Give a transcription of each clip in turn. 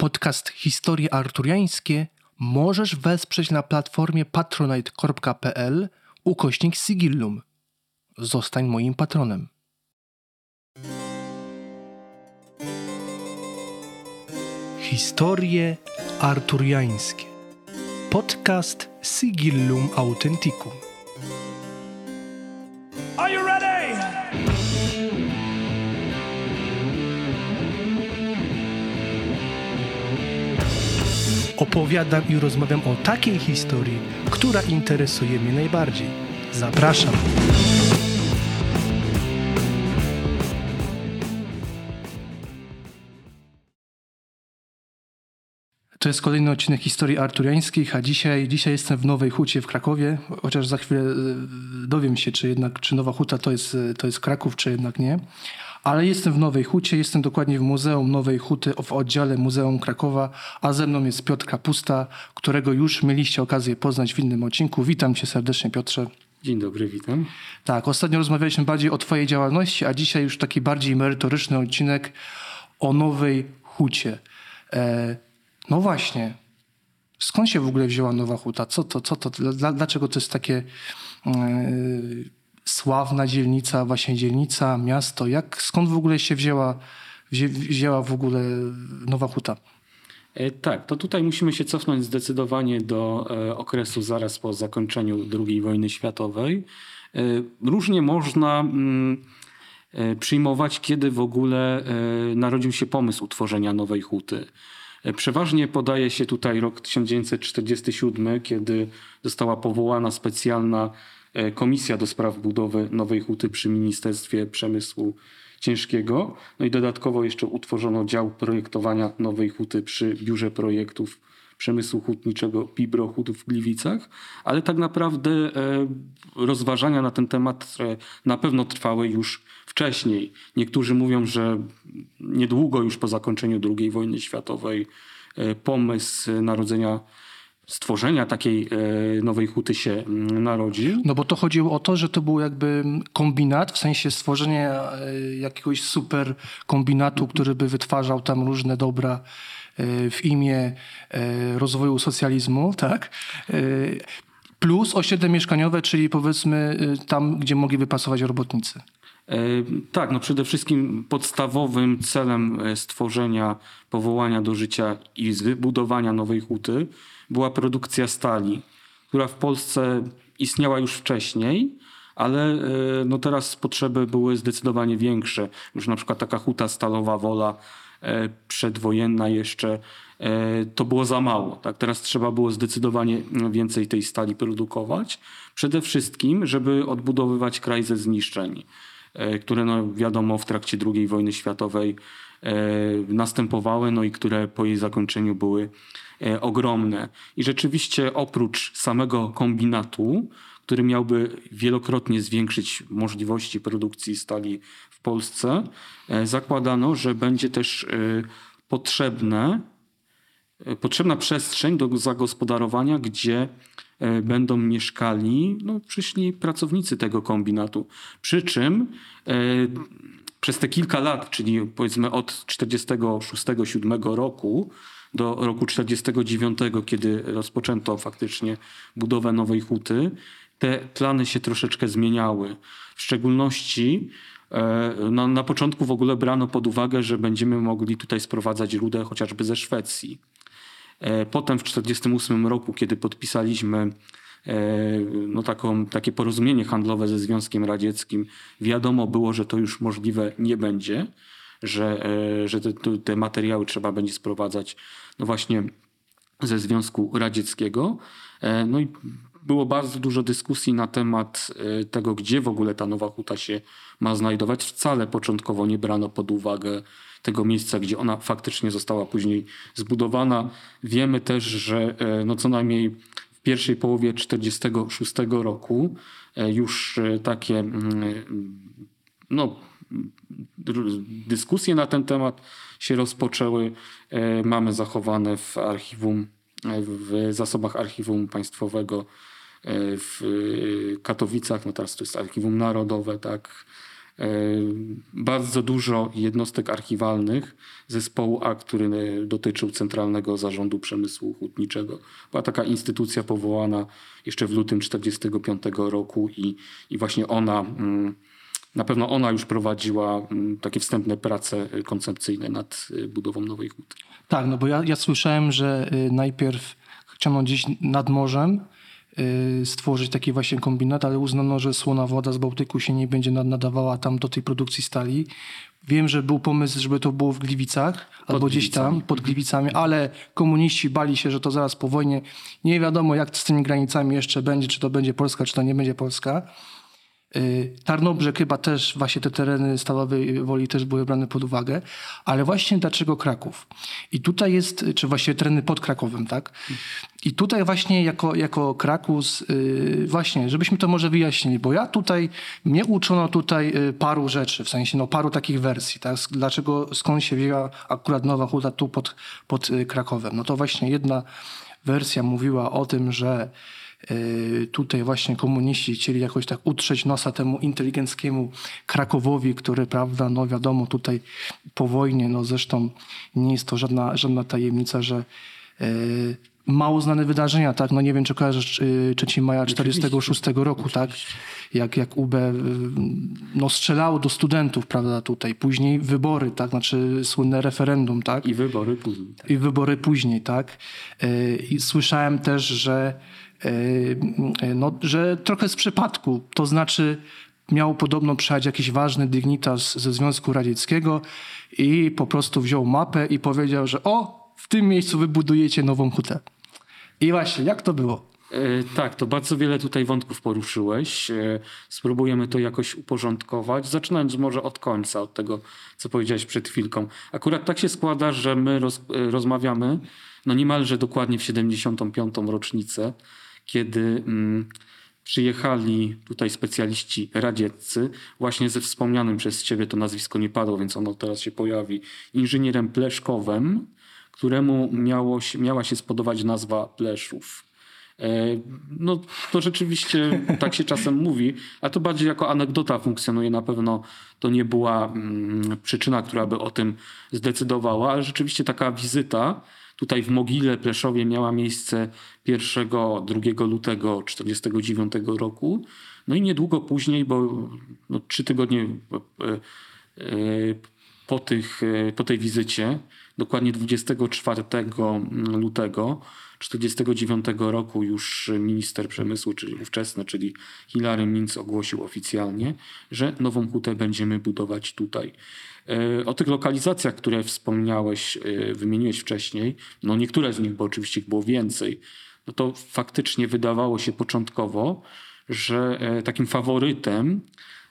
Podcast Historie Arturiańskie możesz wesprzeć na platformie patronite.pl ukośnik sigillum. Zostań moim patronem. Historie Arturiańskie. Podcast Sigillum Authenticum. Opowiadam i rozmawiam o takiej historii, która interesuje mnie najbardziej. Zapraszam. To jest kolejny odcinek historii arturiańskich, a dzisiaj, dzisiaj jestem w Nowej Hucie w Krakowie, chociaż za chwilę e, dowiem się, czy jednak czy Nowa Huta to jest, to jest Kraków, czy jednak nie. Ale jestem w Nowej Hucie, jestem dokładnie w Muzeum Nowej Huty, w oddziale Muzeum Krakowa, a ze mną jest Piotr Kapusta, którego już mieliście okazję poznać w innym odcinku. Witam cię serdecznie, Piotrze. Dzień dobry, witam. Tak, ostatnio rozmawialiśmy bardziej o twojej działalności, a dzisiaj już taki bardziej merytoryczny odcinek o Nowej Hucie. E, no właśnie, skąd się w ogóle wzięła Nowa Huta? Co to, co to, dla, dlaczego to jest takie e, sławna dzielnica, właśnie dzielnica, miasto? Jak, skąd w ogóle się wzięła, wzię, wzięła w ogóle Nowa Huta? E, tak, to tutaj musimy się cofnąć zdecydowanie do e, okresu zaraz po zakończeniu II wojny światowej. E, różnie można mm, przyjmować, kiedy w ogóle narodził się pomysł utworzenia Nowej Huty. Przeważnie podaje się tutaj rok 1947, kiedy została powołana specjalna komisja do spraw budowy Nowej Huty przy Ministerstwie Przemysłu Ciężkiego. No i dodatkowo jeszcze utworzono dział projektowania Nowej Huty przy Biurze Projektów Przemysłu Hutniczego Pibro Hut w Gliwicach, ale tak naprawdę e, rozważania na ten temat e, na pewno trwały już wcześniej. Niektórzy mówią, że niedługo już po zakończeniu II wojny światowej e, pomysł narodzenia, stworzenia takiej e, nowej huty się mm, narodził. No bo to chodziło o to, że to był jakby kombinat, w sensie stworzenia e, jakiegoś super kombinatu, który by wytwarzał tam różne dobra e, w imię rozwoju socjalizmu, tak? Plus osiedle mieszkaniowe, czyli powiedzmy tam, gdzie mogli wypasować robotnicy. Tak, no przede wszystkim podstawowym celem stworzenia, powołania do życia i wybudowania nowej huty była produkcja stali, która w Polsce istniała już wcześniej, ale e, no teraz potrzeby były zdecydowanie większe. Już na przykład taka huta stalowa Wola e, przedwojenna jeszcze, e, to było za mało. Tak? Teraz trzeba było zdecydowanie więcej tej stali produkować. Przede wszystkim, żeby odbudowywać kraj ze zniszczeń które no wiadomo w trakcie II wojny światowej następowały, no i które po jej zakończeniu były e, ogromne. I rzeczywiście oprócz samego kombinatu, który miałby wielokrotnie zwiększyć możliwości produkcji stali w Polsce, e, zakładano, że będzie też e, potrzebne e, potrzebna przestrzeń do zagospodarowania, gdzie e, będą mieszkali no, przyszli pracownicy tego kombinatu. Przy czym e, przez te kilka lat, czyli powiedzmy od 46-7 roku do roku 49, kiedy rozpoczęto faktycznie budowę nowej huty, te plany się troszeczkę zmieniały. W szczególności e, no, na początku w ogóle brano pod uwagę, że będziemy mogli tutaj sprowadzać rudę chociażby ze Szwecji. E, Potem w 1948 roku, kiedy podpisaliśmy no taką, takie porozumienie handlowe ze Związkiem Radzieckim, wiadomo było, że to już możliwe nie będzie, że, e, że te, te materiały trzeba będzie sprowadzać no właśnie ze Związku Radzieckiego. E, No i było bardzo dużo dyskusji na temat e, tego, gdzie w ogóle ta nowa huta się ma znajdować. Wcale początkowo nie brano pod uwagę tego miejsca, gdzie ona faktycznie została później zbudowana. Wiemy też, że e, no co najmniej pierwszej połowie 1946 roku e, już e, takie mm, no, dr- dyskusje na ten temat się rozpoczęły. E, Mamy zachowane w archiwum, e, w zasobach archiwum państwowego e, w e, Katowicach, no teraz to jest archiwum narodowe, tak. Bardzo dużo jednostek archiwalnych zespołu A, który e, dotyczył Centralnego Zarządu Przemysłu Hutniczego. Była taka instytucja powołana jeszcze w lutym 1945 roku i, i właśnie ona, mm, na pewno ona już prowadziła mm, takie wstępne prace koncepcyjne nad e, budową nowej huty. Tak, no bo ja, ja słyszałem, że najpierw chciano gdzieś nad morzem stworzyć taki właśnie kombinat, ale uznano, że słona woda z Bałtyku się nie będzie nad- nadawała tam do tej produkcji stali. Wiem, że był pomysł, żeby to było w Gliwicach albo gdzieś tam pod Gliwicami, ale komuniści bali się, że to zaraz po wojnie nie wiadomo jak z tymi granicami jeszcze będzie, czy to będzie Polska, czy to nie będzie Polska. Y, Tarnobrzeg chyba też, właśnie te tereny Stalowej Woli też były brane pod uwagę, ale właśnie dlaczego Kraków? I tutaj jest, czy właściwie tereny pod Krakowem, tak? I tutaj właśnie jako, jako Krakus, y, właśnie, żebyśmy to może wyjaśnili, bo ja tutaj, mnie uczono tutaj y, paru rzeczy, w sensie no paru takich wersji, tak? Dlaczego, skąd się wzięła akurat nowa huta tu pod, pod Krakowem? No to właśnie jedna wersja mówiła o tym, że tutaj właśnie komuniści chcieli jakoś tak utrzeć nosa temu inteligenckiemu Krakowowi, który, prawda, no wiadomo, tutaj po wojnie, no zresztą nie jest to żadna, żadna tajemnica, że y, mało znane wydarzenia, tak, no nie wiem, czy kojarzysz y, 3 maja 46 roku, tak, jak, jak UB no strzelało do studentów, prawda, tutaj, później wybory, tak, znaczy słynne referendum, tak, I wybory później. Tak. i wybory później, tak? I słyszałem też, że, no, że trochę z przypadku, to znaczy miał podobno przyjechać jakiś ważny dygnitarz ze Związku Radzieckiego i po prostu wziął mapę i powiedział, że o, w tym miejscu wybudujecie nową hutę. I właśnie, jak to było? E, Tak, to bardzo wiele tutaj wątków poruszyłeś. E, Spróbujemy to jakoś uporządkować, zaczynając może od końca, od tego, co powiedziałeś przed chwilką. Akurat tak się składa, że my roz, e, rozmawiamy no niemalże dokładnie w 75. rocznicę, kiedy mm, przyjechali tutaj specjaliści radzieccy, właśnie ze wspomnianym przez ciebie to nazwisko nie padło, więc ono teraz się pojawi, inżynierem Pleszkowem, któremu miało miała się spodobać nazwa Pleszów. E, No to rzeczywiście tak się czasem mówi, a to bardziej jako anegdota funkcjonuje. Na pewno to nie była mm, przyczyna, która by o tym zdecydowała, ale rzeczywiście taka wizyta tutaj w Mogile Pleszowie miała miejsce 1-2 lutego 1949 roku. No i niedługo później, bo no, trzy tygodnie e, e, po, tych, e, po tej wizycie, dokładnie 24 lutego 1949 roku już minister przemysłu, czyli ówczesny, czyli Hilary Minc ogłosił oficjalnie, że nową hutę będziemy budować tutaj. E, O tych lokalizacjach, które wspomniałeś, e, wymieniłeś wcześniej, no niektóre z nich, bo oczywiście ich było więcej, no to faktycznie wydawało się początkowo, że e, takim faworytem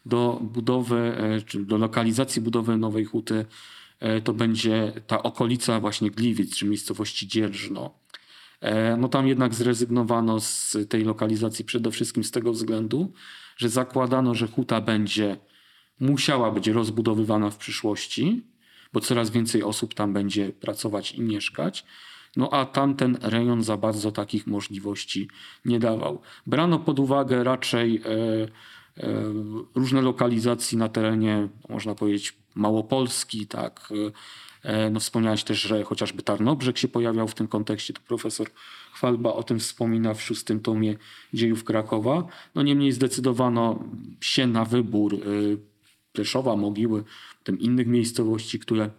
do budowy, czy do lokalizacji budowy nowej huty to będzie ta okolica właśnie Gliwic, czy miejscowości Dzierżno. E, No tam jednak zrezygnowano z tej lokalizacji przede wszystkim z tego względu, że zakładano, że huta będzie musiała być rozbudowywana w przyszłości, bo coraz więcej osób tam będzie pracować i mieszkać. No a tamten rejon za bardzo takich możliwości nie dawał. Brano pod uwagę raczej e, e, różne lokalizacje na terenie, można powiedzieć, Małopolski, tak. E, No wspomniałeś też, że chociażby Tarnobrzeg się pojawiał w tym kontekście. To profesor Chwalba o tym wspomina w szóstym tomie dziejów Krakowa. No niemniej zdecydowano się na wybór Pleszowa, Mogiły, potem innych miejscowości, które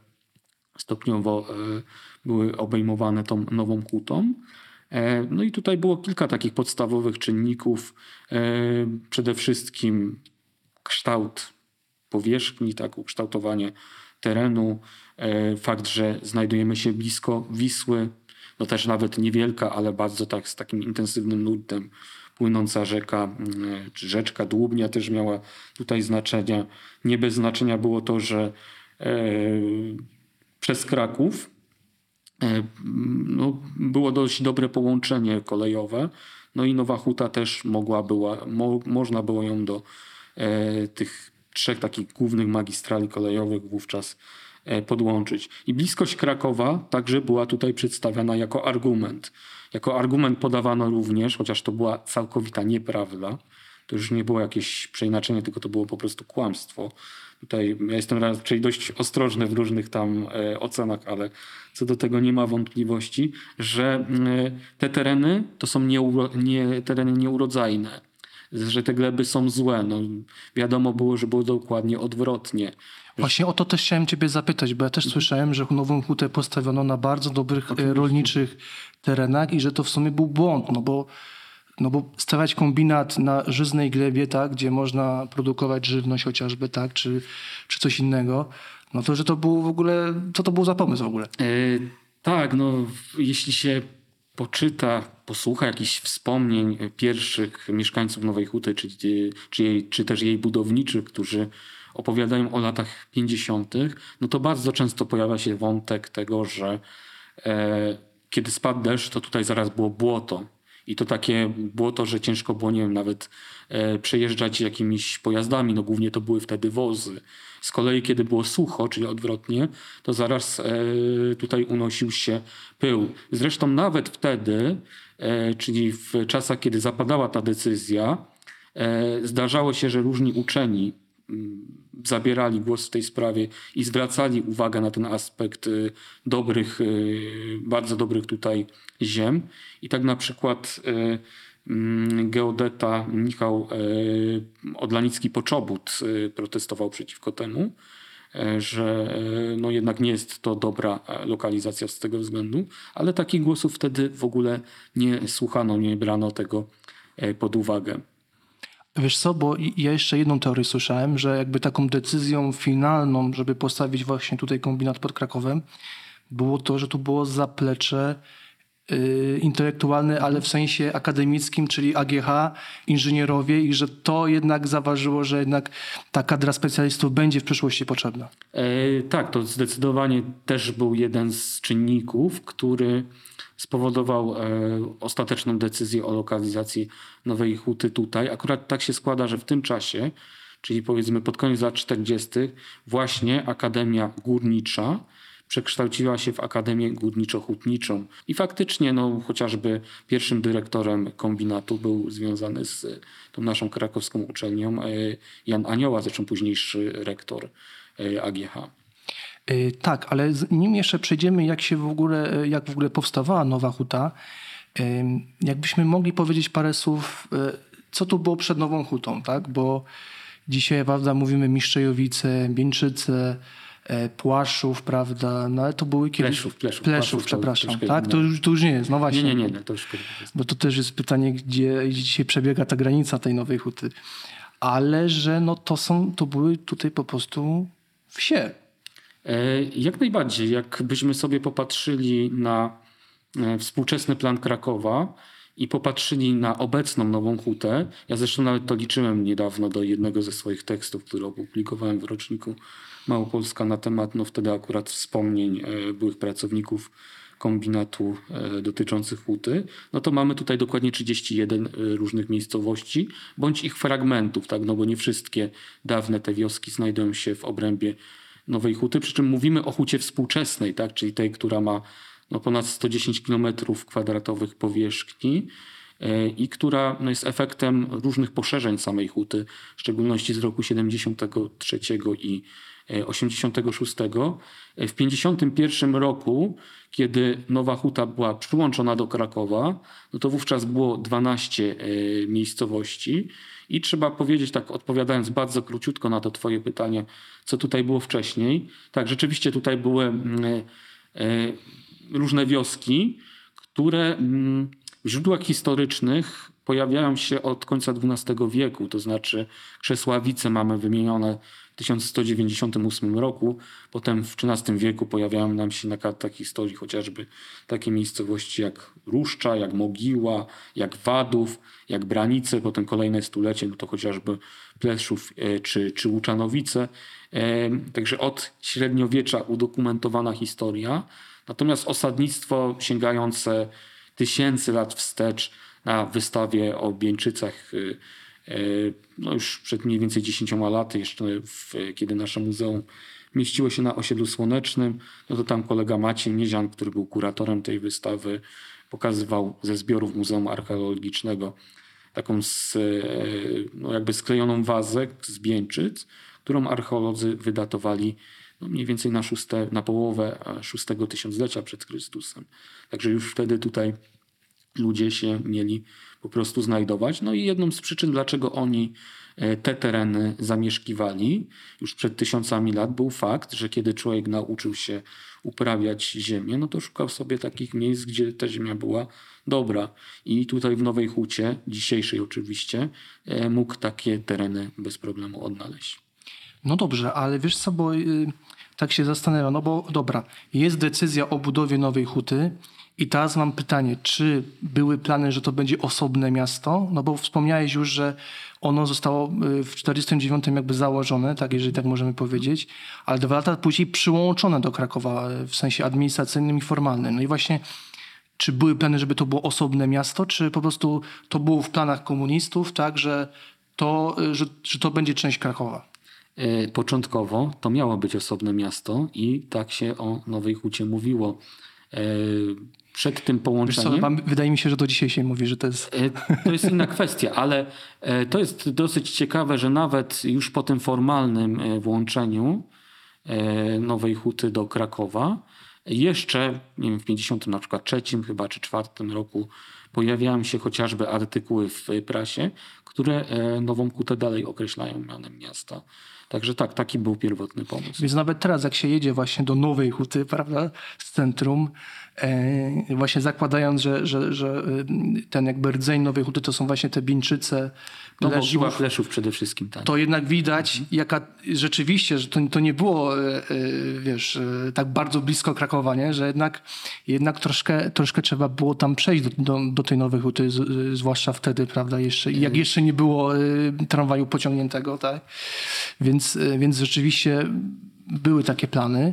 stopniowo e, były obejmowane tą nową hutą. E, No i tutaj było kilka takich podstawowych czynników. E, Przede wszystkim kształt powierzchni, tak, ukształtowanie terenu, e, fakt, że znajdujemy się blisko Wisły, no też nawet niewielka, ale bardzo tak z takim intensywnym nurtem płynąca rzeka, czy rzeczka Dłubnia też miała tutaj znaczenia. Nie bez znaczenia było to, że e, przez Kraków e, no, było dość dobre połączenie kolejowe. No i Nowa Huta też mogła była, mo, można było ją do e, tych trzech takich głównych magistrali kolejowych wówczas e, podłączyć. I bliskość Krakowa także była tutaj przedstawiana jako argument. Jako argument podawano również, chociaż to była całkowita nieprawda, to już nie było jakieś przeinaczenie, tylko to było po prostu kłamstwo. Tutaj ja jestem raczej dość ostrożny w różnych tam e, ocenach, ale co do tego nie ma wątpliwości, że e, te tereny to są nie, tereny nieurodzajne, że te gleby są złe. No, wiadomo było, że było dokładnie odwrotnie. Właśnie o to też chciałem ciebie zapytać, bo ja też słyszałem, że nową hutę postawiono na bardzo dobrych e, rolniczych terenach i że to w sumie był błąd, no bo, no bo stawiać kombinat na żyznej glebie, tak, gdzie można produkować żywność chociażby, tak, czy, czy coś innego, no to że to był w ogóle, co to był za pomysł w ogóle? E, tak, no jeśli się poczyta, posłucha jakichś wspomnień pierwszych mieszkańców Nowej Huty, czy, czy, jej, czy też jej budowniczych, którzy opowiadają o latach 50., no to bardzo często pojawia się wątek tego, że e, kiedy spadł deszcz, to tutaj zaraz było błoto. I to takie błoto, że ciężko było, nie wiem, nawet e, przejeżdżać jakimiś pojazdami. No głównie to były wtedy wozy. Z kolei, kiedy było sucho, czyli odwrotnie, to zaraz e, tutaj unosił się pył. Zresztą nawet wtedy, e, czyli w czasach, kiedy zapadała ta decyzja, e, zdarzało się, że różni uczeni mm, zabierali głos w tej sprawie i zwracali uwagę na ten aspekt dobrych, bardzo dobrych tutaj ziem. I tak na przykład geodeta Michał y, Odlanicki-Poczobut y, protestował przeciwko temu, e, że e, no jednak nie jest to dobra e, lokalizacja z tego względu, ale takich głosów wtedy w ogóle nie słuchano, nie brano tego e, pod uwagę. Wiesz co, bo ja jeszcze jedną teorię słyszałem, że jakby taką decyzją finalną, żeby postawić właśnie tutaj kombinat pod Krakowem, było to, że tu było zaplecze yy, intelektualne, ale w sensie akademickim, czyli AGH, inżynierowie i że to jednak zaważyło, że jednak ta kadra specjalistów będzie w przyszłości potrzebna. E, tak, to zdecydowanie też był jeden z czynników, który spowodował e, ostateczną decyzję o lokalizacji nowej huty tutaj. Akurat tak się składa, że w tym czasie, czyli powiedzmy pod koniec lat 40., właśnie Akademia Górnicza przekształciła się w Akademię Górniczo-Hutniczą. I faktycznie no, chociażby pierwszym dyrektorem kombinatu był związany z tą naszą krakowską uczelnią e, Jan Anioła, zresztą późniejszy rektor e, AGH. Tak, ale nim jeszcze przejdziemy, jak się w ogóle, jak w ogóle powstawała Nowa Huta, jakbyśmy mogli powiedzieć parę słów, co tu było przed Nową Hutą, tak? Bo dzisiaj, prawda, mówimy Miszczejowice, Bieńczyce, Płaszów, prawda, no ale to były kiedyś... Pleszów, Pleszów. Pleszów, to przepraszam, troszkę tak? To już, to już nie jest, no właśnie. Nie, nie, nie, nie to już Bo to też jest pytanie, gdzie gdzie dzisiaj przebiega ta granica tej Nowej Huty. Ale że no to są, to były tutaj po prostu wsie. E, Jak najbardziej. Jakbyśmy sobie popatrzyli na e, współczesny plan Krakowa i popatrzyli na obecną nową hutę, ja zresztą nawet to liczyłem niedawno do jednego ze swoich tekstów, który opublikowałem w roczniku Małopolska na temat, no wtedy akurat wspomnień e, byłych pracowników kombinatu e, dotyczących huty, no to mamy tutaj dokładnie 31 e, różnych miejscowości, bądź ich fragmentów, tak, no bo nie wszystkie dawne te wioski znajdują się w obrębie Nowej Huty, przy czym mówimy o hucie współczesnej, tak, czyli tej, która ma no, ponad 110 km kwadratowych powierzchni i która no, jest efektem różnych poszerzeń samej huty, w szczególności z roku 73 i 86. E, W 51 roku, kiedy Nowa Huta była przyłączona do Krakowa, no to wówczas było 12 e, miejscowości i trzeba powiedzieć, tak odpowiadając bardzo króciutko na to twoje pytanie, co tutaj było wcześniej. Tak, rzeczywiście tutaj były mm, e, różne wioski, które mm, w źródłach historycznych pojawiają się od końca XII wieku, to znaczy Krzesławice mamy wymienione 1198 roku, potem w XIII wieku pojawiają nam się na kartach historii chociażby takie miejscowości jak Ruszcza, jak Mogiła, jak Wadów, jak Branice, potem kolejne stulecie, no to chociażby Pleszów e, czy, czy Łuczanowice. E, Także od średniowiecza udokumentowana historia, natomiast osadnictwo sięgające tysięcy lat wstecz na wystawie o Bieńczycach, y, no już przed mniej więcej 10 laty, jeszcze w, kiedy nasze muzeum mieściło się na osiedlu słonecznym, no to tam kolega Maciej Miezian, który był kuratorem tej wystawy, pokazywał ze zbiorów Muzeum Archeologicznego taką z, e, no jakby sklejoną wazę z Bieńczyc, którą archeolodzy wydatowali no mniej więcej na, szóste, na połowę e, szóstego tysiąclecia przed Chrystusem. Także już wtedy tutaj ludzie się mieli po prostu znajdować. No i jedną z przyczyn, dlaczego oni e, te tereny zamieszkiwali już przed tysiącami lat, był fakt, że kiedy człowiek nauczył się uprawiać ziemię, no to szukał sobie takich miejsc, gdzie ta ziemia była dobra. I tutaj w Nowej Hucie, dzisiejszej oczywiście, e, mógł takie tereny bez problemu odnaleźć. No dobrze, ale wiesz co, bo y, tak się zastanawiam, no bo dobra, jest decyzja o budowie nowej huty i teraz mam pytanie, czy były plany, że to będzie osobne miasto? No bo wspomniałeś już, że ono zostało y, w 49 jakby założone, tak, jeżeli tak możemy powiedzieć, ale dwa lata później przyłączone do Krakowa y, w sensie administracyjnym i formalnym. No i właśnie czy były plany, żeby to było osobne miasto, czy po prostu to było w planach komunistów, tak, że to, y, że, że to będzie część Krakowa? E, Początkowo to miało być osobne miasto i tak się o Nowej Hucie mówiło. E, Przed tym co, połączeniem... pan- wydaje mi się, że to dzisiaj się mówi, że to jest... E, To jest inna kwestia, ale to jest dosyć ciekawe, że nawet już po tym formalnym włączeniu Nowej Huty do Krakowa, jeszcze nie wiem, w 50 na przykład trzecim chyba czy czwartym roku pojawiają się chociażby artykuły w prasie, które Nową Hutę dalej określają mianem miasta. Także tak, taki był pierwotny pomysł. Więc nawet teraz, jak się jedzie właśnie do Nowej Huty, prawda, z centrum, e, właśnie zakładając, że, że, że y, ten jakby rdzeń Nowej Huty to są właśnie te Bińczyce, No Leszów, mogiła Pleszów przede wszystkim, tak. to jednak widać, jaka rzeczywiście, że to, to nie było, e, e, wiesz, e, tak bardzo blisko Krakowa, nie? że jednak, jednak troszkę, troszkę trzeba było tam przejść do, do, do tej Nowej Huty, zwłaszcza wtedy, prawda, jeszcze, jak jeszcze nie było tramwaju pociągniętego, tak? Więc, więc rzeczywiście były takie plany.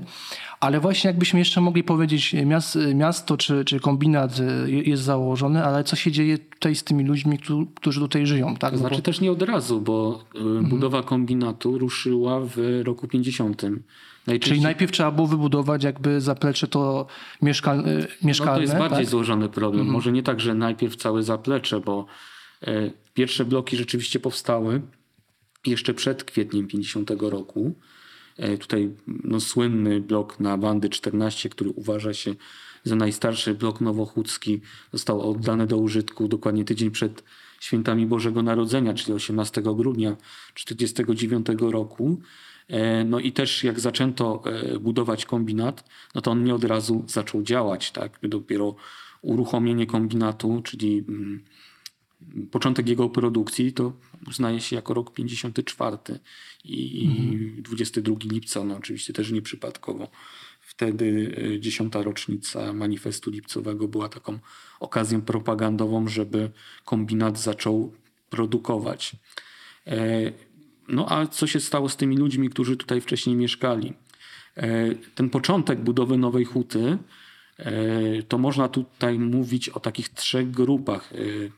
Ale właśnie jakbyśmy jeszcze mogli powiedzieć, miast, miasto czy, czy kombinat jest założony, ale co się dzieje tutaj z tymi ludźmi, którzy- tutaj żyją, tak? No bo- znaczy też nie od razu, bo y, Mhm. budowa kombinatu ruszyła w roku 50. Czyli Najczęściej, najpierw trzeba było wybudować jakby zaplecze to mieszkal, e, mieszkalne. no to jest bardziej tak? złożony problem. Może nie tak, że najpierw całe zaplecze, bo e, pierwsze bloki rzeczywiście powstały jeszcze przed kwietniem 50 roku. Tutaj no, słynny blok na Bandy 14, który uważa się za najstarszy blok nowochódzki, został oddany do użytku dokładnie tydzień przed świętami Bożego Narodzenia, czyli 18 grudnia 1949 roku. E, No i też jak zaczęto e, budować kombinat, no to on nie od razu zaczął działać. Tak? Dopiero uruchomienie kombinatu, czyli mm, początek jego produkcji to uznaje się jako rok 54 i, i 22 lipca, no oczywiście też nieprzypadkowo. Wtedy e, dziesiąta rocznica manifestu lipcowego była taką okazją propagandową, żeby kombinat zaczął produkować. E, No a co się stało z tymi ludźmi, którzy tutaj wcześniej mieszkali? E, Ten początek budowy Nowej Huty, e, to można tutaj mówić o takich trzech grupach.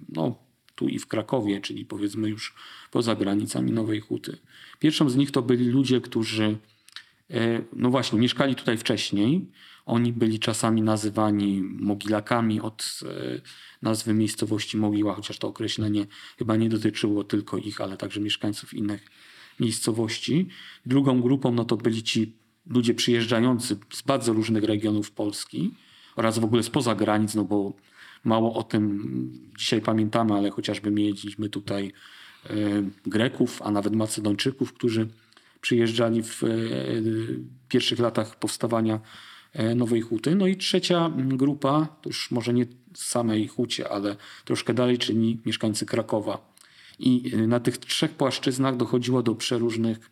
No, tu i w Krakowie, czyli powiedzmy już poza granicami Nowej Huty. Pierwszą z nich to byli ludzie, którzy No właśnie, mieszkali tutaj wcześniej. Oni byli czasami nazywani mogilakami od e, nazwy miejscowości Mogiła, chociaż to określenie chyba nie dotyczyło tylko ich, ale także mieszkańców innych miejscowości. Drugą grupą no to byli ci ludzie przyjeżdżający z bardzo różnych regionów Polski oraz w ogóle spoza granic, no bo mało o tym dzisiaj pamiętamy, ale chociażby mieliśmy tutaj e, Greków, a nawet Macedończyków, którzy przyjeżdżali w e, pierwszych latach powstawania e, Nowej Huty. No i trzecia grupa, to już może nie samej Hucie, ale troszkę dalej, czyli mieszkańcy Krakowa. I e, na tych trzech płaszczyznach dochodziło do przeróżnych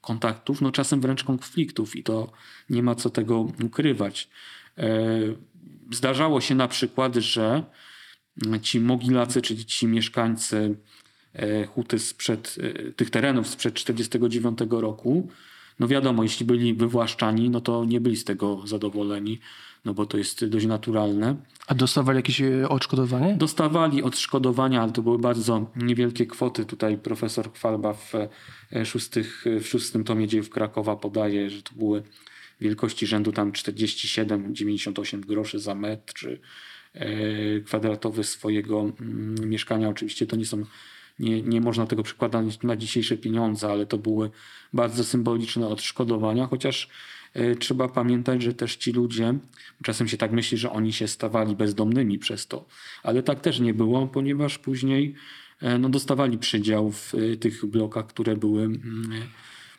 kontaktów, no czasem wręcz konfliktów i to nie ma co tego ukrywać. Zdarzało się na przykład, że ci mogilacy, czyli ci mieszkańcy huty sprzed, e, tych terenów sprzed 49 roku, no wiadomo, jeśli byli wywłaszczani, no to nie byli z tego zadowoleni, no bo to jest dość naturalne. A dostawali jakieś e, odszkodowanie? Dostawali odszkodowania, ale to były bardzo niewielkie kwoty. Tutaj profesor Kwalba w, e, szóstych, w szóstym tomie dziejów Krakowa podaje, że to były wielkości rzędu tam 47-98 groszy za metr, czy e, kwadratowy swojego mm, mieszkania. Oczywiście to nie są, nie, nie można tego przekładać na dzisiejsze pieniądze, ale to były bardzo symboliczne odszkodowania, chociaż e, trzeba pamiętać, że też ci ludzie, czasem się tak myśli, że oni się stawali bezdomnymi przez to, ale tak też nie było, ponieważ później e, no, dostawali przydział w e, tych blokach, które były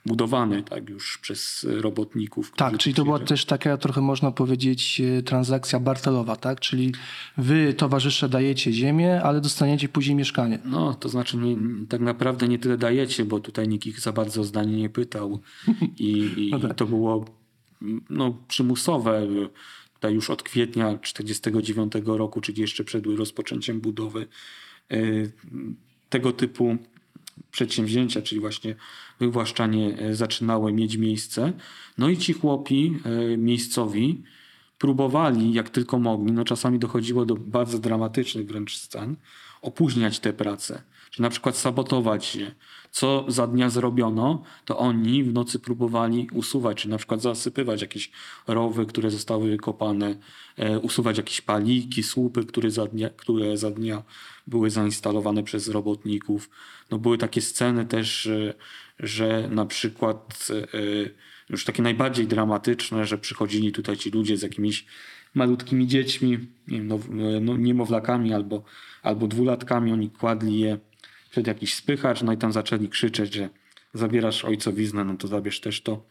mm, budowane tak już przez robotników. Tak, czyli to była też taka trochę można powiedzieć e, transakcja bartelowa, tak? Czyli wy towarzysze dajecie ziemię, ale dostaniecie później mieszkanie. No, to znaczy nie, tak naprawdę nie tyle dajecie, bo tutaj nikt ich za bardzo o zdanie nie pytał i, i, No tak. i to było no, przymusowe. Tutaj już od kwietnia 1949 roku, czyli jeszcze przed rozpoczęciem budowy y, tego typu przedsięwzięcia, czyli właśnie wywłaszczanie e, zaczynały mieć miejsce. No i ci chłopi e, miejscowi próbowali jak tylko mogli, no czasami dochodziło do bardzo dramatycznych wręcz scen, opóźniać te prace. Czyli na przykład sabotować je. Co za dnia zrobiono, to oni w nocy próbowali usuwać, czy na przykład zasypywać jakieś rowy, które zostały wykopane, e, usuwać jakieś paliki, słupy, które za dnia, które za dnia były zainstalowane przez robotników. No były takie sceny też, e, że na przykład e, już takie najbardziej dramatyczne, że przychodzili tutaj ci ludzie z jakimiś malutkimi dziećmi, nie wiem, no, no, niemowlakami albo, albo dwulatkami, oni kładli je przed jakiś spychacz, no i tam zaczęli krzyczeć, że zabierasz ojcowiznę, no to zabierz też to,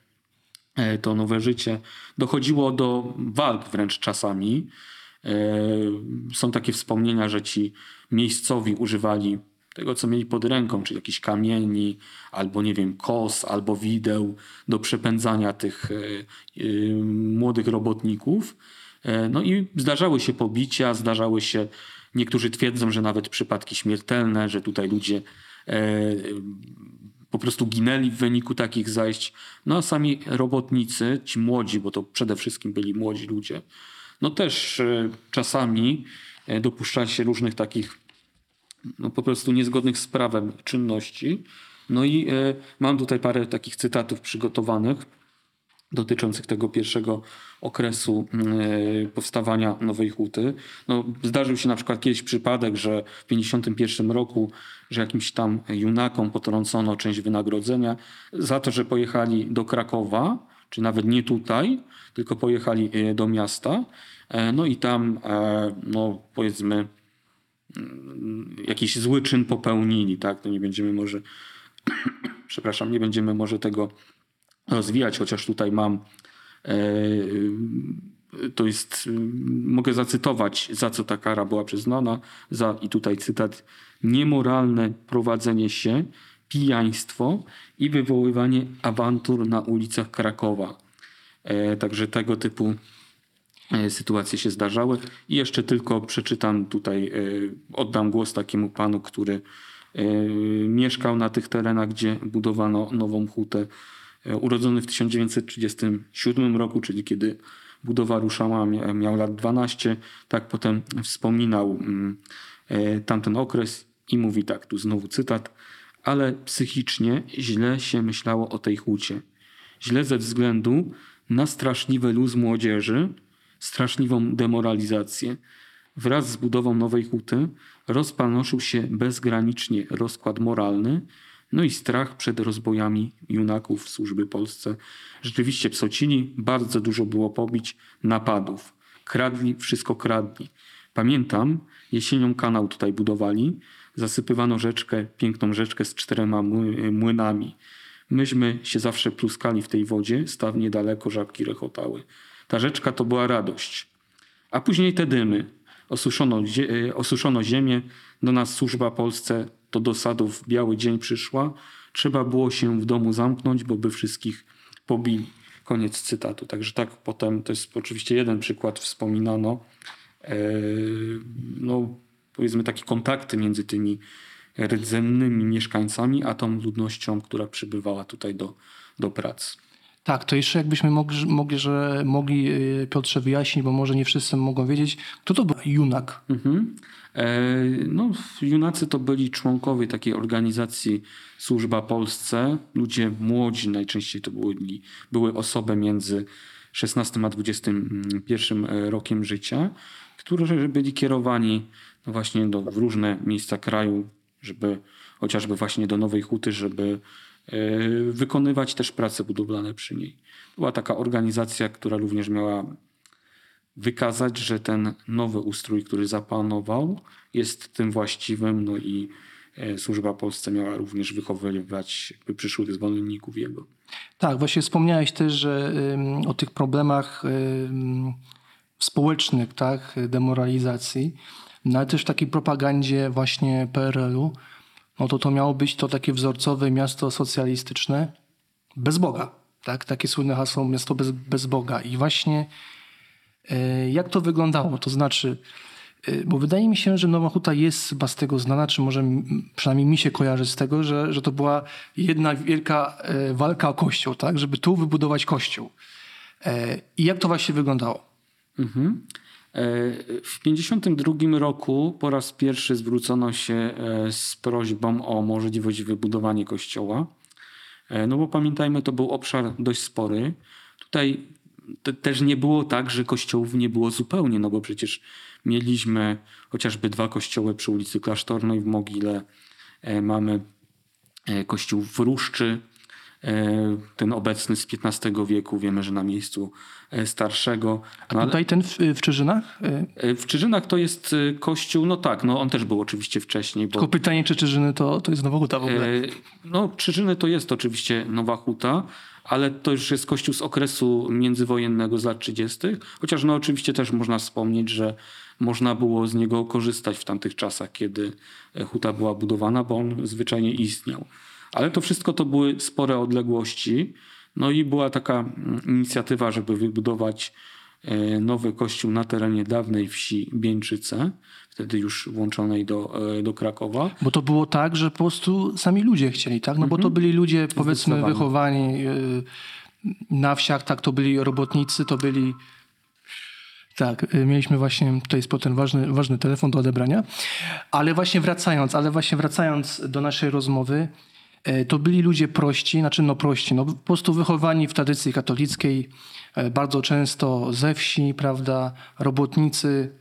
e, to nowe życie. Dochodziło do walk wręcz czasami. E, Są takie wspomnienia, że ci miejscowi używali tego, co mieli pod ręką, czyli jakichś kamieni, albo nie wiem, kos, albo wideł do przepędzania tych e, młodych robotników. No i zdarzały się pobicia, zdarzały się, niektórzy twierdzą, że nawet przypadki śmiertelne, że tutaj ludzie e, po prostu ginęli w wyniku takich zajść. No a sami robotnicy, ci młodzi, bo to przede wszystkim byli młodzi ludzie, no też e, czasami e, dopuszczali się różnych takich no, po prostu niezgodnych z prawem czynności. No i mam tutaj parę takich cytatów przygotowanych dotyczących tego pierwszego okresu e, powstawania Nowej Huty. No, zdarzył się na przykład kiedyś przypadek, że w 1951 roku, że jakimś tam junakom potrącono część wynagrodzenia za to, że pojechali do Krakowa, czy nawet nie tutaj, tylko pojechali e, do miasta. E, No i tam, no powiedzmy, jakiś zły czyn popełnili, tak? To nie będziemy może, przepraszam, nie będziemy może tego rozwijać, chociaż tutaj mam, e, to jest, mogę zacytować, za co ta kara była przyznana, za, i tutaj cytat, niemoralne prowadzenie się, pijaństwo i wywoływanie awantur na ulicach Krakowa. E, Także tego typu e, sytuacje się zdarzały. I jeszcze tylko przeczytam tutaj, e, oddam głos takiemu panu, który e, mieszkał na tych terenach, gdzie budowano nową hutę. E, Urodzony w 1937 roku, czyli kiedy budowa ruszała, mia- miał lat 12. Tak potem wspominał mm, e, tamten okres i mówi tak, tu znowu cytat, ale psychicznie źle się myślało o tej hucie. Źle ze względu na straszliwy luz młodzieży, straszliwą demoralizację. Wraz z budową nowej huty rozpanoszył się bezgranicznie rozkład moralny, no i strach przed rozbojami junaków służby Polsce. Rzeczywiście psocili, bardzo dużo było pobić, napadów. Kradli, wszystko kradli. Pamiętam, jesienią kanał tutaj budowali, zasypywano rzeczkę, piękną rzeczkę z czterema mły- młynami. Myśmy się zawsze pluskali w tej wodzie, staw niedaleko żabki rechotały. Ta rzeczka to była radość. A później te dymy. Osuszono, e, osuszono ziemię, do nas służba Polsce to do sadów biały dzień przyszła. Trzeba było się w domu zamknąć, bo by wszystkich pobili. Koniec cytatu. Także tak potem, to jest oczywiście jeden przykład, wspominano, e, no powiedzmy takie kontakty między tymi rdzennymi mieszkańcami, a tą ludnością, która przybywała tutaj do, do pracy. Tak, to jeszcze jakbyśmy mogli, mogli, że, mogli y, Piotrze wyjaśnić, bo może nie wszyscy mogą wiedzieć, kto to był Junak. Mhm. E, no, junacy to byli członkowie takiej organizacji Służba Polsce. Ludzie młodzi, najczęściej to były, były osoby między 16 a 21 rokiem życia, którzy byli kierowani no właśnie do, w różne miejsca kraju, żeby chociażby właśnie do Nowej Huty, żeby e, wykonywać też prace budowlane przy niej. Była taka organizacja, która również miała wykazać, że ten nowy ustrój, który zapanował, jest tym właściwym, no i e, służba Polsce miała również wychowywać przyszłych zwolenników jego. Tak, właśnie wspomniałeś też, że o tych problemach społecznych, tak, demoralizacji, no ale też w takiej propagandzie właśnie PRL-u, no to to miało być to takie wzorcowe miasto socjalistyczne bez Boga, tak, takie słynne hasło miasto bez, bez Boga i właśnie e, jak to wyglądało, to znaczy, e, bo wydaje mi się, że Nowa Huta jest chyba z tego znana, czy może przynajmniej mi się kojarzy z tego, że, że to była jedna wielka e, walka o kościół, tak? Żeby tu wybudować kościół. I jak to właśnie wyglądało? Mhm. W 1952 roku po raz pierwszy zwrócono się e, z prośbą o możliwość wybudowania kościoła. E, No bo pamiętajmy, to był obszar dość spory. Tutaj te, też nie było tak, że kościołów nie było zupełnie, no bo przecież mieliśmy chociażby dwa kościoły przy ulicy Klasztornej w Mogile. E, Mamy kościół w Ruszczy, ten obecny z XV wieku. Wiemy, że na miejscu e, starszego. No, ale- Tutaj ten w, w Czyżynach? E, E, W Czyżynach to jest e, kościół, no tak, no on też był oczywiście wcześniej, bo Tylko pytanie, czy Czyżyny to, to jest Nowa Huta w ogóle? e, no Czyżyny to jest oczywiście Nowa Huta, ale to już jest kościół z okresu międzywojennego z lat 30., chociaż no oczywiście też można wspomnieć, że można było z niego korzystać w tamtych czasach, kiedy e, huta była budowana, bo on zwyczajnie istniał. Ale to wszystko to były spore odległości, no i była taka mm, inicjatywa, żeby wybudować e, nowy kościół na terenie dawnej wsi Bieńczyce, wtedy już włączonej do, e, do Krakowa. Bo to było tak, że po prostu sami ludzie chcieli, tak? No bo to byli ludzie, powiedzmy, wychowani y, na wsiach, tak? To byli robotnicy, to byli... Tak, mieliśmy właśnie, to jest potem ważny, ważny telefon do odebrania. Ale właśnie wracając, ale właśnie wracając do naszej rozmowy, to byli ludzie prości, znaczy no prości, no po prostu wychowani w tradycji katolickiej, y, bardzo często ze wsi, prawda, robotnicy,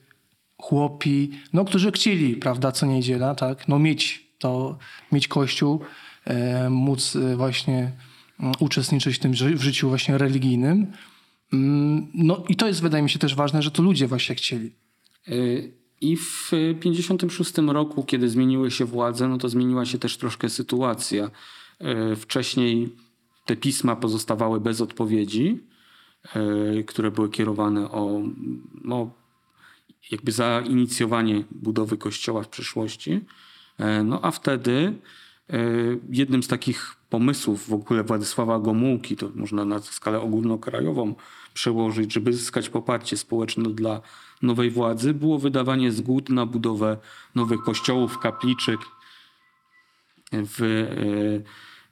chłopi, no, którzy chcieli, prawda, co niedziela, tak, no mieć to, mieć kościół, e, móc e, właśnie mm, uczestniczyć w tym ży- w życiu właśnie religijnym. Mm, No i to jest, wydaje mi się, też ważne, że to ludzie właśnie chcieli. Y, I w 1956 roku, kiedy zmieniły się władze, no to zmieniła się też troszkę sytuacja. Y, Wcześniej te pisma pozostawały bez odpowiedzi, y, które były kierowane o no, jakby zainicjowanie budowy kościoła w przyszłości. No a wtedy jednym z takich pomysłów w ogóle Władysława Gomułki, to można na skalę ogólnokrajową przełożyć, żeby zyskać poparcie społeczne dla nowej władzy, było wydawanie zgód na budowę nowych kościołów, kapliczek w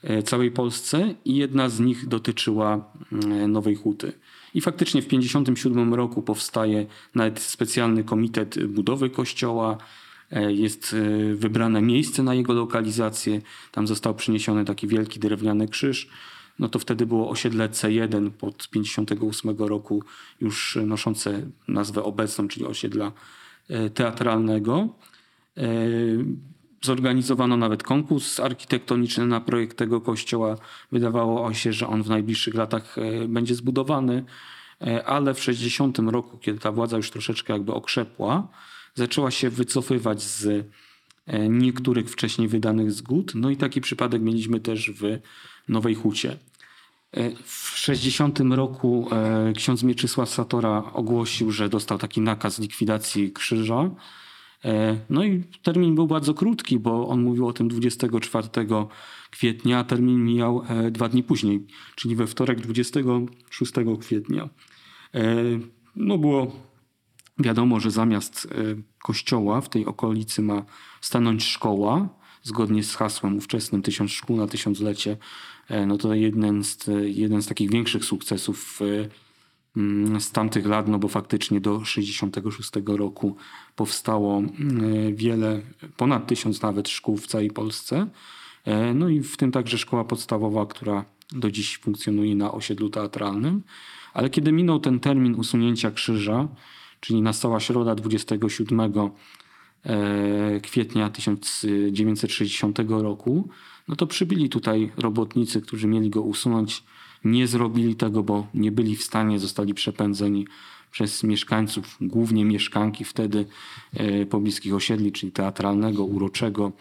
e, e, całej Polsce i jedna z nich dotyczyła mm, Nowej Huty. I faktycznie w 1957 roku powstaje nawet specjalny komitet budowy kościoła. E, Jest e, wybrane miejsce na jego lokalizację. Tam został przyniesiony taki wielki drewniany krzyż. No to wtedy było osiedle C1 pod 58 roku, już noszące nazwę obecną, czyli osiedla e, teatralnego. E, Zorganizowano nawet konkurs architektoniczny na projekt tego kościoła. Wydawało się, że on w najbliższych latach e, będzie zbudowany, ale w 60 roku, kiedy ta władza już troszeczkę jakby okrzepła, zaczęła się wycofywać z niektórych wcześniej wydanych zgód. No i taki przypadek mieliśmy też w Nowej Hucie. E, W 60 roku e, ksiądz Mieczysław Satora ogłosił, że dostał taki nakaz likwidacji krzyża. E, No i termin był bardzo krótki, bo on mówił o tym 24 kwietnia, a termin mijał dwa dni później, czyli we wtorek 26 kwietnia. No było wiadomo, że zamiast kościoła w tej okolicy ma stanąć szkoła, zgodnie z hasłem ówczesnym Tysiąc Szkół na Tysiąclecie. E, No to jeden z, jeden z takich większych sukcesów e, mm, z tamtych lat, no bo faktycznie do 66 roku powstało mm, wiele, ponad tysiąc nawet szkół w całej Polsce. E, No i w tym także szkoła podstawowa, która do dziś funkcjonuje na osiedlu teatralnym. Ale kiedy minął ten termin usunięcia krzyża, czyli nastała środa 27 e, kwietnia 1960 roku, no to przybyli tutaj robotnicy, którzy mieli go usunąć. Nie zrobili tego, bo nie byli w stanie, zostali przepędzeni przez mieszkańców, głównie mieszkanki wtedy e, pobliskich osiedli, czyli teatralnego, uroczego.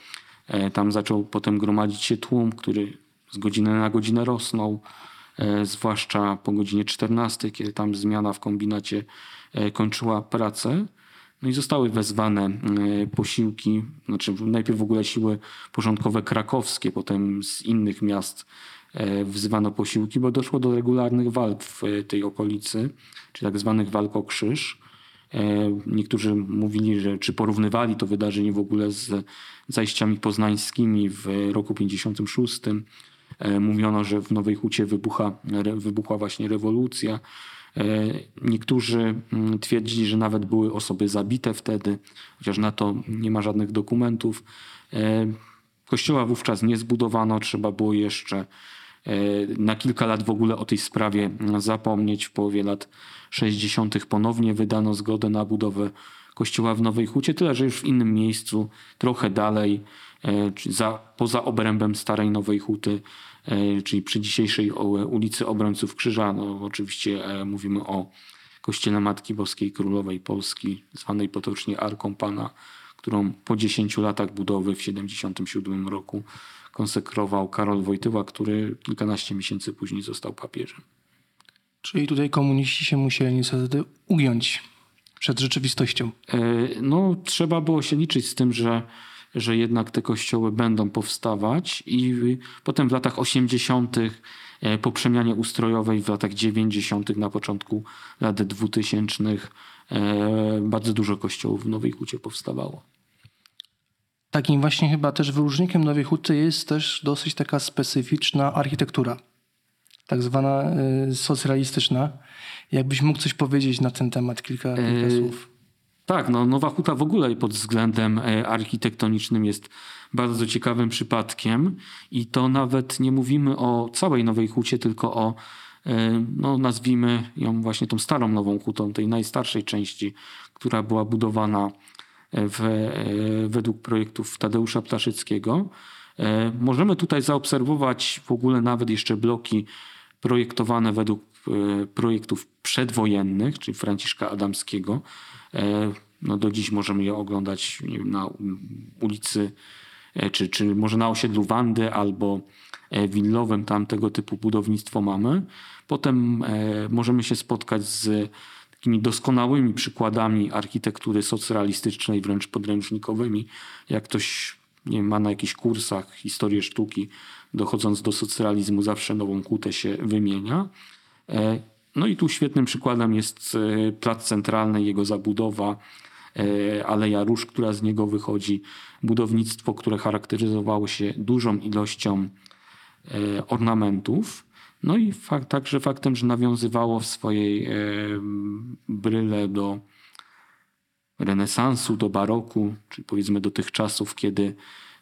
E, Tam zaczął potem gromadzić się tłum, który z godziny na godzinę rosnął, e, zwłaszcza po godzinie 14, kiedy tam zmiana w kombinacie e, kończyła pracę. No i zostały wezwane e, posiłki, znaczy najpierw w ogóle siły porządkowe krakowskie, potem z innych miast e, wzywano posiłki, bo doszło do regularnych walk w e, tej okolicy, czy tak zwanych walk o krzyż. Niektórzy mówili, że czy porównywali to wydarzenie w ogóle z zajściami poznańskimi w roku 56. E, Mówiono, że w Nowej Hucie wybucha, wybuchła właśnie rewolucja. E, Niektórzy mm, twierdzili, że nawet były osoby zabite wtedy, chociaż na to nie ma żadnych dokumentów. E, Kościoła wówczas nie zbudowano, trzeba było jeszcze na kilka lat w ogóle o tej sprawie zapomnieć. W połowie lat 60. ponownie wydano zgodę na budowę kościoła w Nowej Hucie, tyle że już w innym miejscu, trochę dalej, e, za, poza obrębem Starej Nowej Huty, e, czyli przy dzisiejszej ulicy Obrońców Krzyża. No, oczywiście e, mówimy o kościele Matki Boskiej Królowej Polski, zwanej potocznie Arką Pana, którą po 10 latach budowy w 77 roku konsekrował Karol Wojtyła, który kilkanaście miesięcy później został papieżem. Czyli tutaj komuniści się musieli niestety ugiąć przed rzeczywistością. E, No, trzeba było się liczyć z tym, że, że jednak te kościoły będą powstawać i potem w latach 80. e, po przemianie ustrojowej, w latach 90. na początku lat 2000 e, bardzo dużo kościołów w Nowej Hucie powstawało. Takim właśnie chyba też wyróżnikiem Nowej Huty jest też dosyć taka specyficzna architektura, tak zwana y, socrealistyczna. Jakbyś mógł coś powiedzieć na ten temat, kilka, kilka E, słów. Tak, no Nowa Huta w ogóle pod względem e, architektonicznym jest bardzo ciekawym przypadkiem i to nawet nie mówimy o całej Nowej Hucie, tylko o, e, no nazwijmy ją właśnie tą starą Nową Hutą, tej najstarszej części, która była budowana w, e, według projektów Tadeusza Ptaszyckiego. E, Możemy tutaj zaobserwować w ogóle nawet jeszcze bloki projektowane według e, projektów przedwojennych, czyli Franciszka Adamskiego. E, No do dziś możemy je oglądać na ulicy, e, czy, czy może na osiedlu Wandy albo e, Willowym, tam tego typu budownictwo mamy. Potem e, możemy się spotkać z takimi doskonałymi przykładami architektury socrealistycznej, wręcz podręcznikowymi. Jak ktoś nie ma na jakichś kursach historię sztuki, dochodząc do socrealizmu, zawsze nową kutę się wymienia. E, No i tu świetnym przykładem jest e, plac centralny, jego zabudowa, e, Aleja Róż, która z niego wychodzi, budownictwo, które charakteryzowało się dużą ilością e, ornamentów. No i fakt, także faktem, że nawiązywało w swojej e, bryle do renesansu, do baroku, czy powiedzmy do tych czasów, kiedy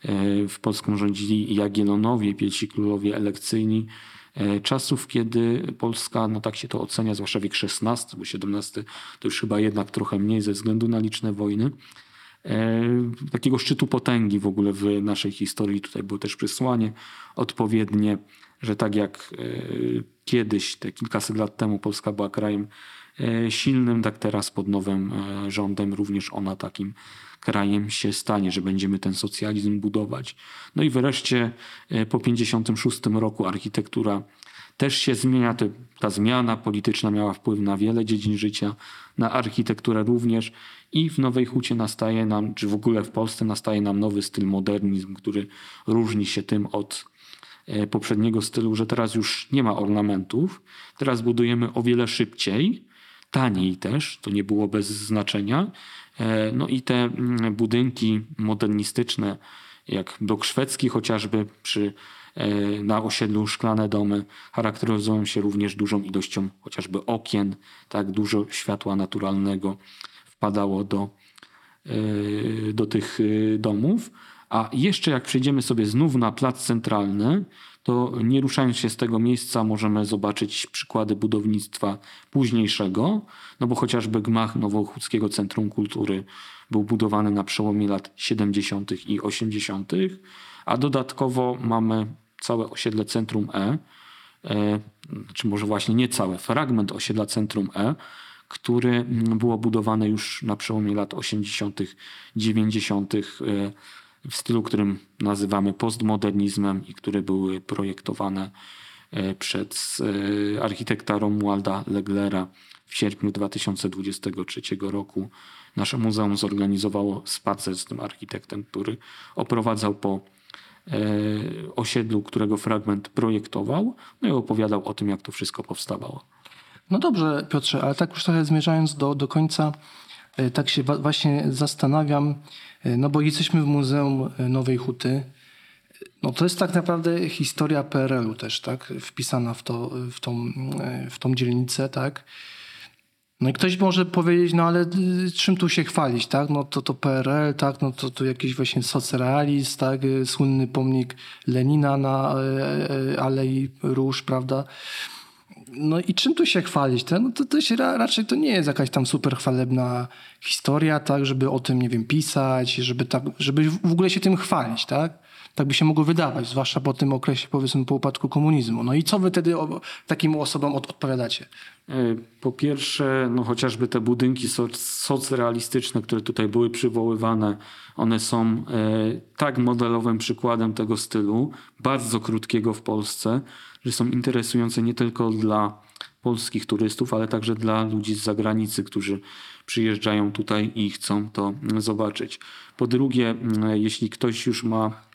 e, w Polską rządzili Jagiellonowie, pierwsi królowie elekcyjni, e, czasów, kiedy Polska, no tak się to ocenia, zwłaszcza wiek XVI, bo XVII to już chyba jednak trochę mniej ze względu na liczne wojny, e, takiego szczytu potęgi w ogóle w naszej historii. Tutaj było też przesłanie odpowiednie, że tak jak e, kiedyś, te kilkaset lat temu Polska była krajem e, silnym, tak teraz pod nowym e, rządem również ona takim krajem się stanie, że będziemy ten socjalizm budować. No i wreszcie e, po 56 roku architektura też się zmienia. Ta zmiana polityczna miała wpływ na wiele dziedzin życia, na architekturę również i w Nowej Hucie nastaje nam, czy w ogóle w Polsce nastaje nam nowy styl modernizm, który różni się tym od e, poprzedniego stylu, że teraz już nie ma ornamentów. Teraz budujemy o wiele szybciej, taniej też, to nie było bez znaczenia. E, No i te mm, budynki modernistyczne, jak blok szwedzki chociażby przy, e, na osiedlu Szklane Domy, charakteryzują się również dużą ilością chociażby okien, tak dużo światła naturalnego wpadało do, e, do tych domów. A jeszcze jak przejdziemy sobie znów na plac centralny, to nie ruszając się z tego miejsca możemy zobaczyć przykłady budownictwa późniejszego, no bo chociażby gmach Nowochódzkiego Centrum Kultury był budowany na przełomie lat 70. i 80., a dodatkowo mamy całe osiedle Centrum E, e, czy może właśnie nie całe, fragment osiedla Centrum E, które mm, było budowane już na przełomie lat 80., 90. w stylu, którym nazywamy postmodernizmem i które były projektowane e, przez e, architekta Romualda Leglera w sierpniu 2023 roku. Nasze muzeum zorganizowało spacer z tym architektem, który oprowadzał po e, osiedlu, którego fragment projektował, no i opowiadał o tym, jak to wszystko powstawało. No dobrze, Piotrze, ale tak już trochę zmierzając do, do końca, tak się właśnie zastanawiam, e, no bo jesteśmy w Muzeum e, Nowej Huty. No to jest tak naprawdę historia PRL-u też, tak? Wpisana w, to, w, tą, e, w tą dzielnicę, tak? No i ktoś może powiedzieć, no ale czym tu się chwalić, tak? No to to PRL, tak? No to, to jakiś właśnie socrealizm, tak? Słynny pomnik Lenina na e, e, Alei Róż, prawda? No i czym tu się chwalić? To, no to, to się ra, raczej to nie jest jakaś tam super chwalebna historia, tak, żeby o tym, nie wiem, pisać, żeby, tak, żeby w ogóle się tym chwalić, tak? Tak by się mogło wydawać, zwłaszcza po tym okresie, powiedzmy, po upadku komunizmu. No i co wy wtedy takim osobom od, odpowiadacie? E, Po pierwsze, no chociażby te budynki soc- socrealistyczne, które tutaj były przywoływane, one są e, tak modelowym przykładem tego stylu, bardzo krótkiego w Polsce, że są interesujące nie tylko dla polskich turystów, ale także dla ludzi z zagranicy, którzy przyjeżdżają tutaj i chcą to zobaczyć. Po drugie, mm, jeśli ktoś już ma e,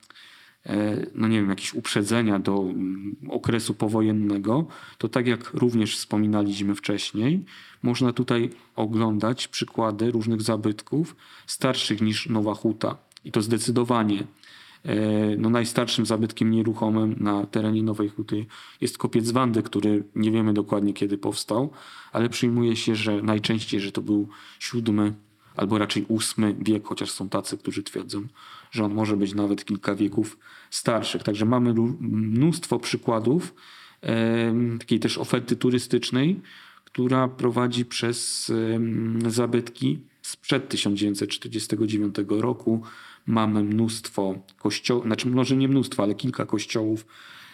no nie wiem, jakieś uprzedzenia do mm, okresu powojennego, to tak jak również wspominaliśmy wcześniej, można tutaj oglądać przykłady różnych zabytków starszych niż Nowa Huta. I to zdecydowanie e, no najstarszym zabytkiem nieruchomym na terenie Nowej Huty jest kopiec Wandy, który nie wiemy dokładnie kiedy powstał, ale przyjmuje się, że najczęściej, że to był siódmy albo raczej ósmy wiek, chociaż są tacy, którzy twierdzą, że on może być nawet kilka wieków starszych. Także mamy mnóstwo przykładów takiej też oferty turystycznej, która prowadzi przez zabytki sprzed 1949 roku. Mamy mnóstwo kościołów, znaczy może nie mnóstwo, ale kilka kościołów,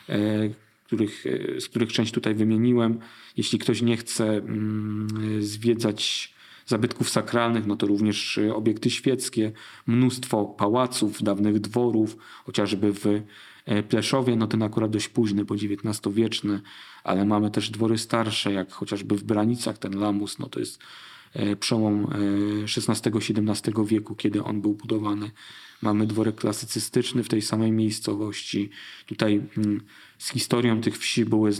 e, których, e, z których część tutaj wymieniłem. Jeśli ktoś nie chce mm, zwiedzać zabytków sakralnych, no to również e, obiekty świeckie, mnóstwo pałaców, dawnych dworów, chociażby w e, Pleszowie, no ten akurat dość późny, bo XIX-wieczny, ale mamy też dwory starsze, jak chociażby w Branicach, ten Lamus, no to jest przełom e, XVI-XVII wieku, kiedy on był budowany. Mamy dworek klasycystyczny w tej samej miejscowości. Tutaj mm, z historią tych wsi były e,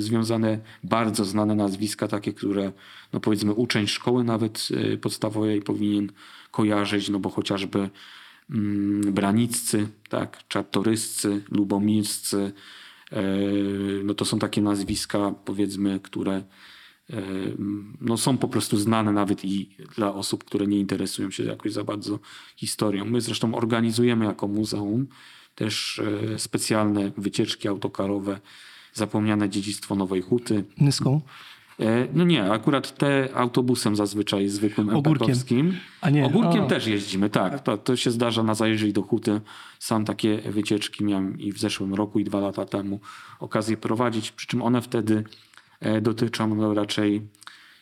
związane bardzo znane nazwiska, takie, które no powiedzmy uczeń szkoły nawet e, podstawowej powinien kojarzyć, no bo chociażby mm, Braniccy, tak, Czartoryscy, Lubomirscy, e, no to są takie nazwiska powiedzmy, które e, no są po prostu znane nawet i dla osób, które nie interesują się jakoś za bardzo historią. My zresztą organizujemy jako muzeum też e, specjalne wycieczki autokarowe, zapomniane dziedzictwo Nowej Huty. Nyską? E, No nie, akurat te autobusem zazwyczaj zwykłym Ogórkiem. empatowskim. A nie, Ogórkiem a. też jeździmy, tak. To, to się zdarza na zajeździe do Huty. Sam takie wycieczki miałem i w zeszłym roku i dwa lata temu okazję prowadzić, przy czym one wtedy dotyczą no, raczej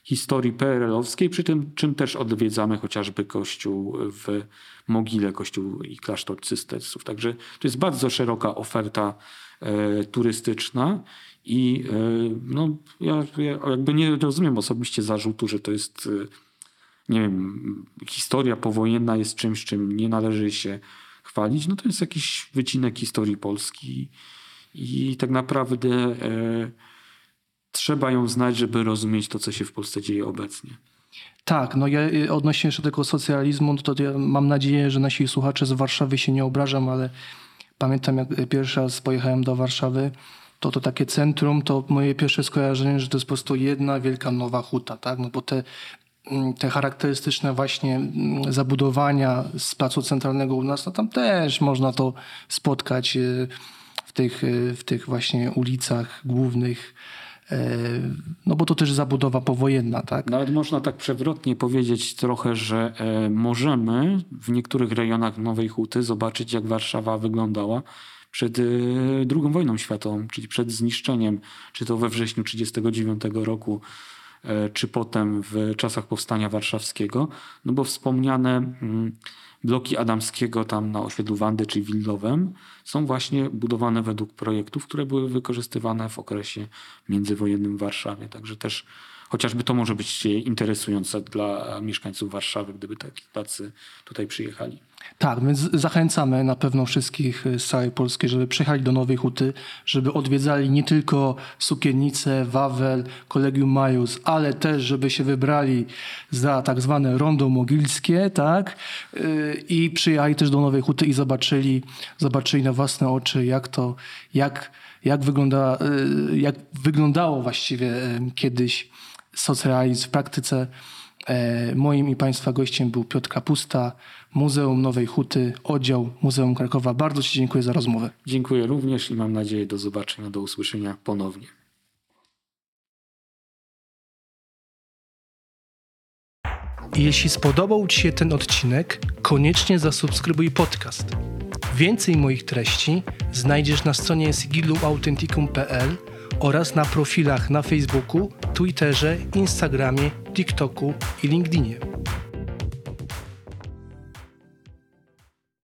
historii PRL-owskiej, przy tym czym też odwiedzamy chociażby kościół w Mogile, kościół i klasztor cystersów. Także to jest bardzo szeroka oferta e, turystyczna i e, no, ja, ja jakby nie rozumiem osobiście zarzutu, że to jest e, nie wiem, historia powojenna jest czymś, czym nie należy się chwalić, no to jest jakiś wycinek historii Polski i tak naprawdę e, trzeba ją znać, żeby rozumieć to, co się w Polsce dzieje obecnie. Tak, no ja y, odnośnie jeszcze tego socjalizmu, no to ja mam nadzieję, że nasi słuchacze z Warszawy się nie obrażą, ale pamiętam jak y, pierwszy raz pojechałem do Warszawy, to to takie centrum, to moje pierwsze skojarzenie, że to jest po prostu jedna wielka nowa huta, tak? No bo te, mm, te charakterystyczne właśnie mm, zabudowania z placu centralnego u nas, no tam też można to spotkać y, w tych, w tych właśnie ulicach głównych, no bo to też zabudowa powojenna, tak? Nawet można tak przewrotnie powiedzieć trochę, że e, możemy w niektórych rejonach Nowej Huty zobaczyć, jak Warszawa wyglądała przed e, II wojną światową, czyli przed zniszczeniem, czy to we wrześniu 1939 roku, e, czy potem w czasach Powstania Warszawskiego. No bo wspomniane mm, bloki Adamskiego tam na osiedlu Wandy czy Willowem są właśnie budowane według projektów, które były wykorzystywane w okresie międzywojennym w Warszawie. Także też chociażby to może być interesujące dla mieszkańców Warszawy, gdyby taki- tacy tutaj przyjechali. Tak, więc zachęcamy na pewno wszystkich z całej Polski, żeby przyjechali do Nowej Huty, żeby odwiedzali nie tylko Sukiennicę, Wawel, Kolegium Majus, ale też, żeby się wybrali za tak zwane rondo mogilskie, tak? Yy, I przyjechali też do Nowej Huty i zobaczyli, zobaczyli na własne oczy, jak to, jak, jak, wygląda, jak wyglądało właściwie kiedyś socrealizm w praktyce. E, Moim i Państwa gościem był Piotr Kapusta, Muzeum Nowej Huty, oddział Muzeum Krakowa. Bardzo Ci dziękuję za rozmowę. Dziękuję również i mam nadzieję do zobaczenia, do usłyszenia ponownie. Jeśli spodobał Ci się ten odcinek, koniecznie zasubskrybuj podcast. Więcej moich treści znajdziesz na stronie sigillumautenticum.pl oraz na profilach na Facebooku, Twitterze, Instagramie, TikToku i LinkedInie.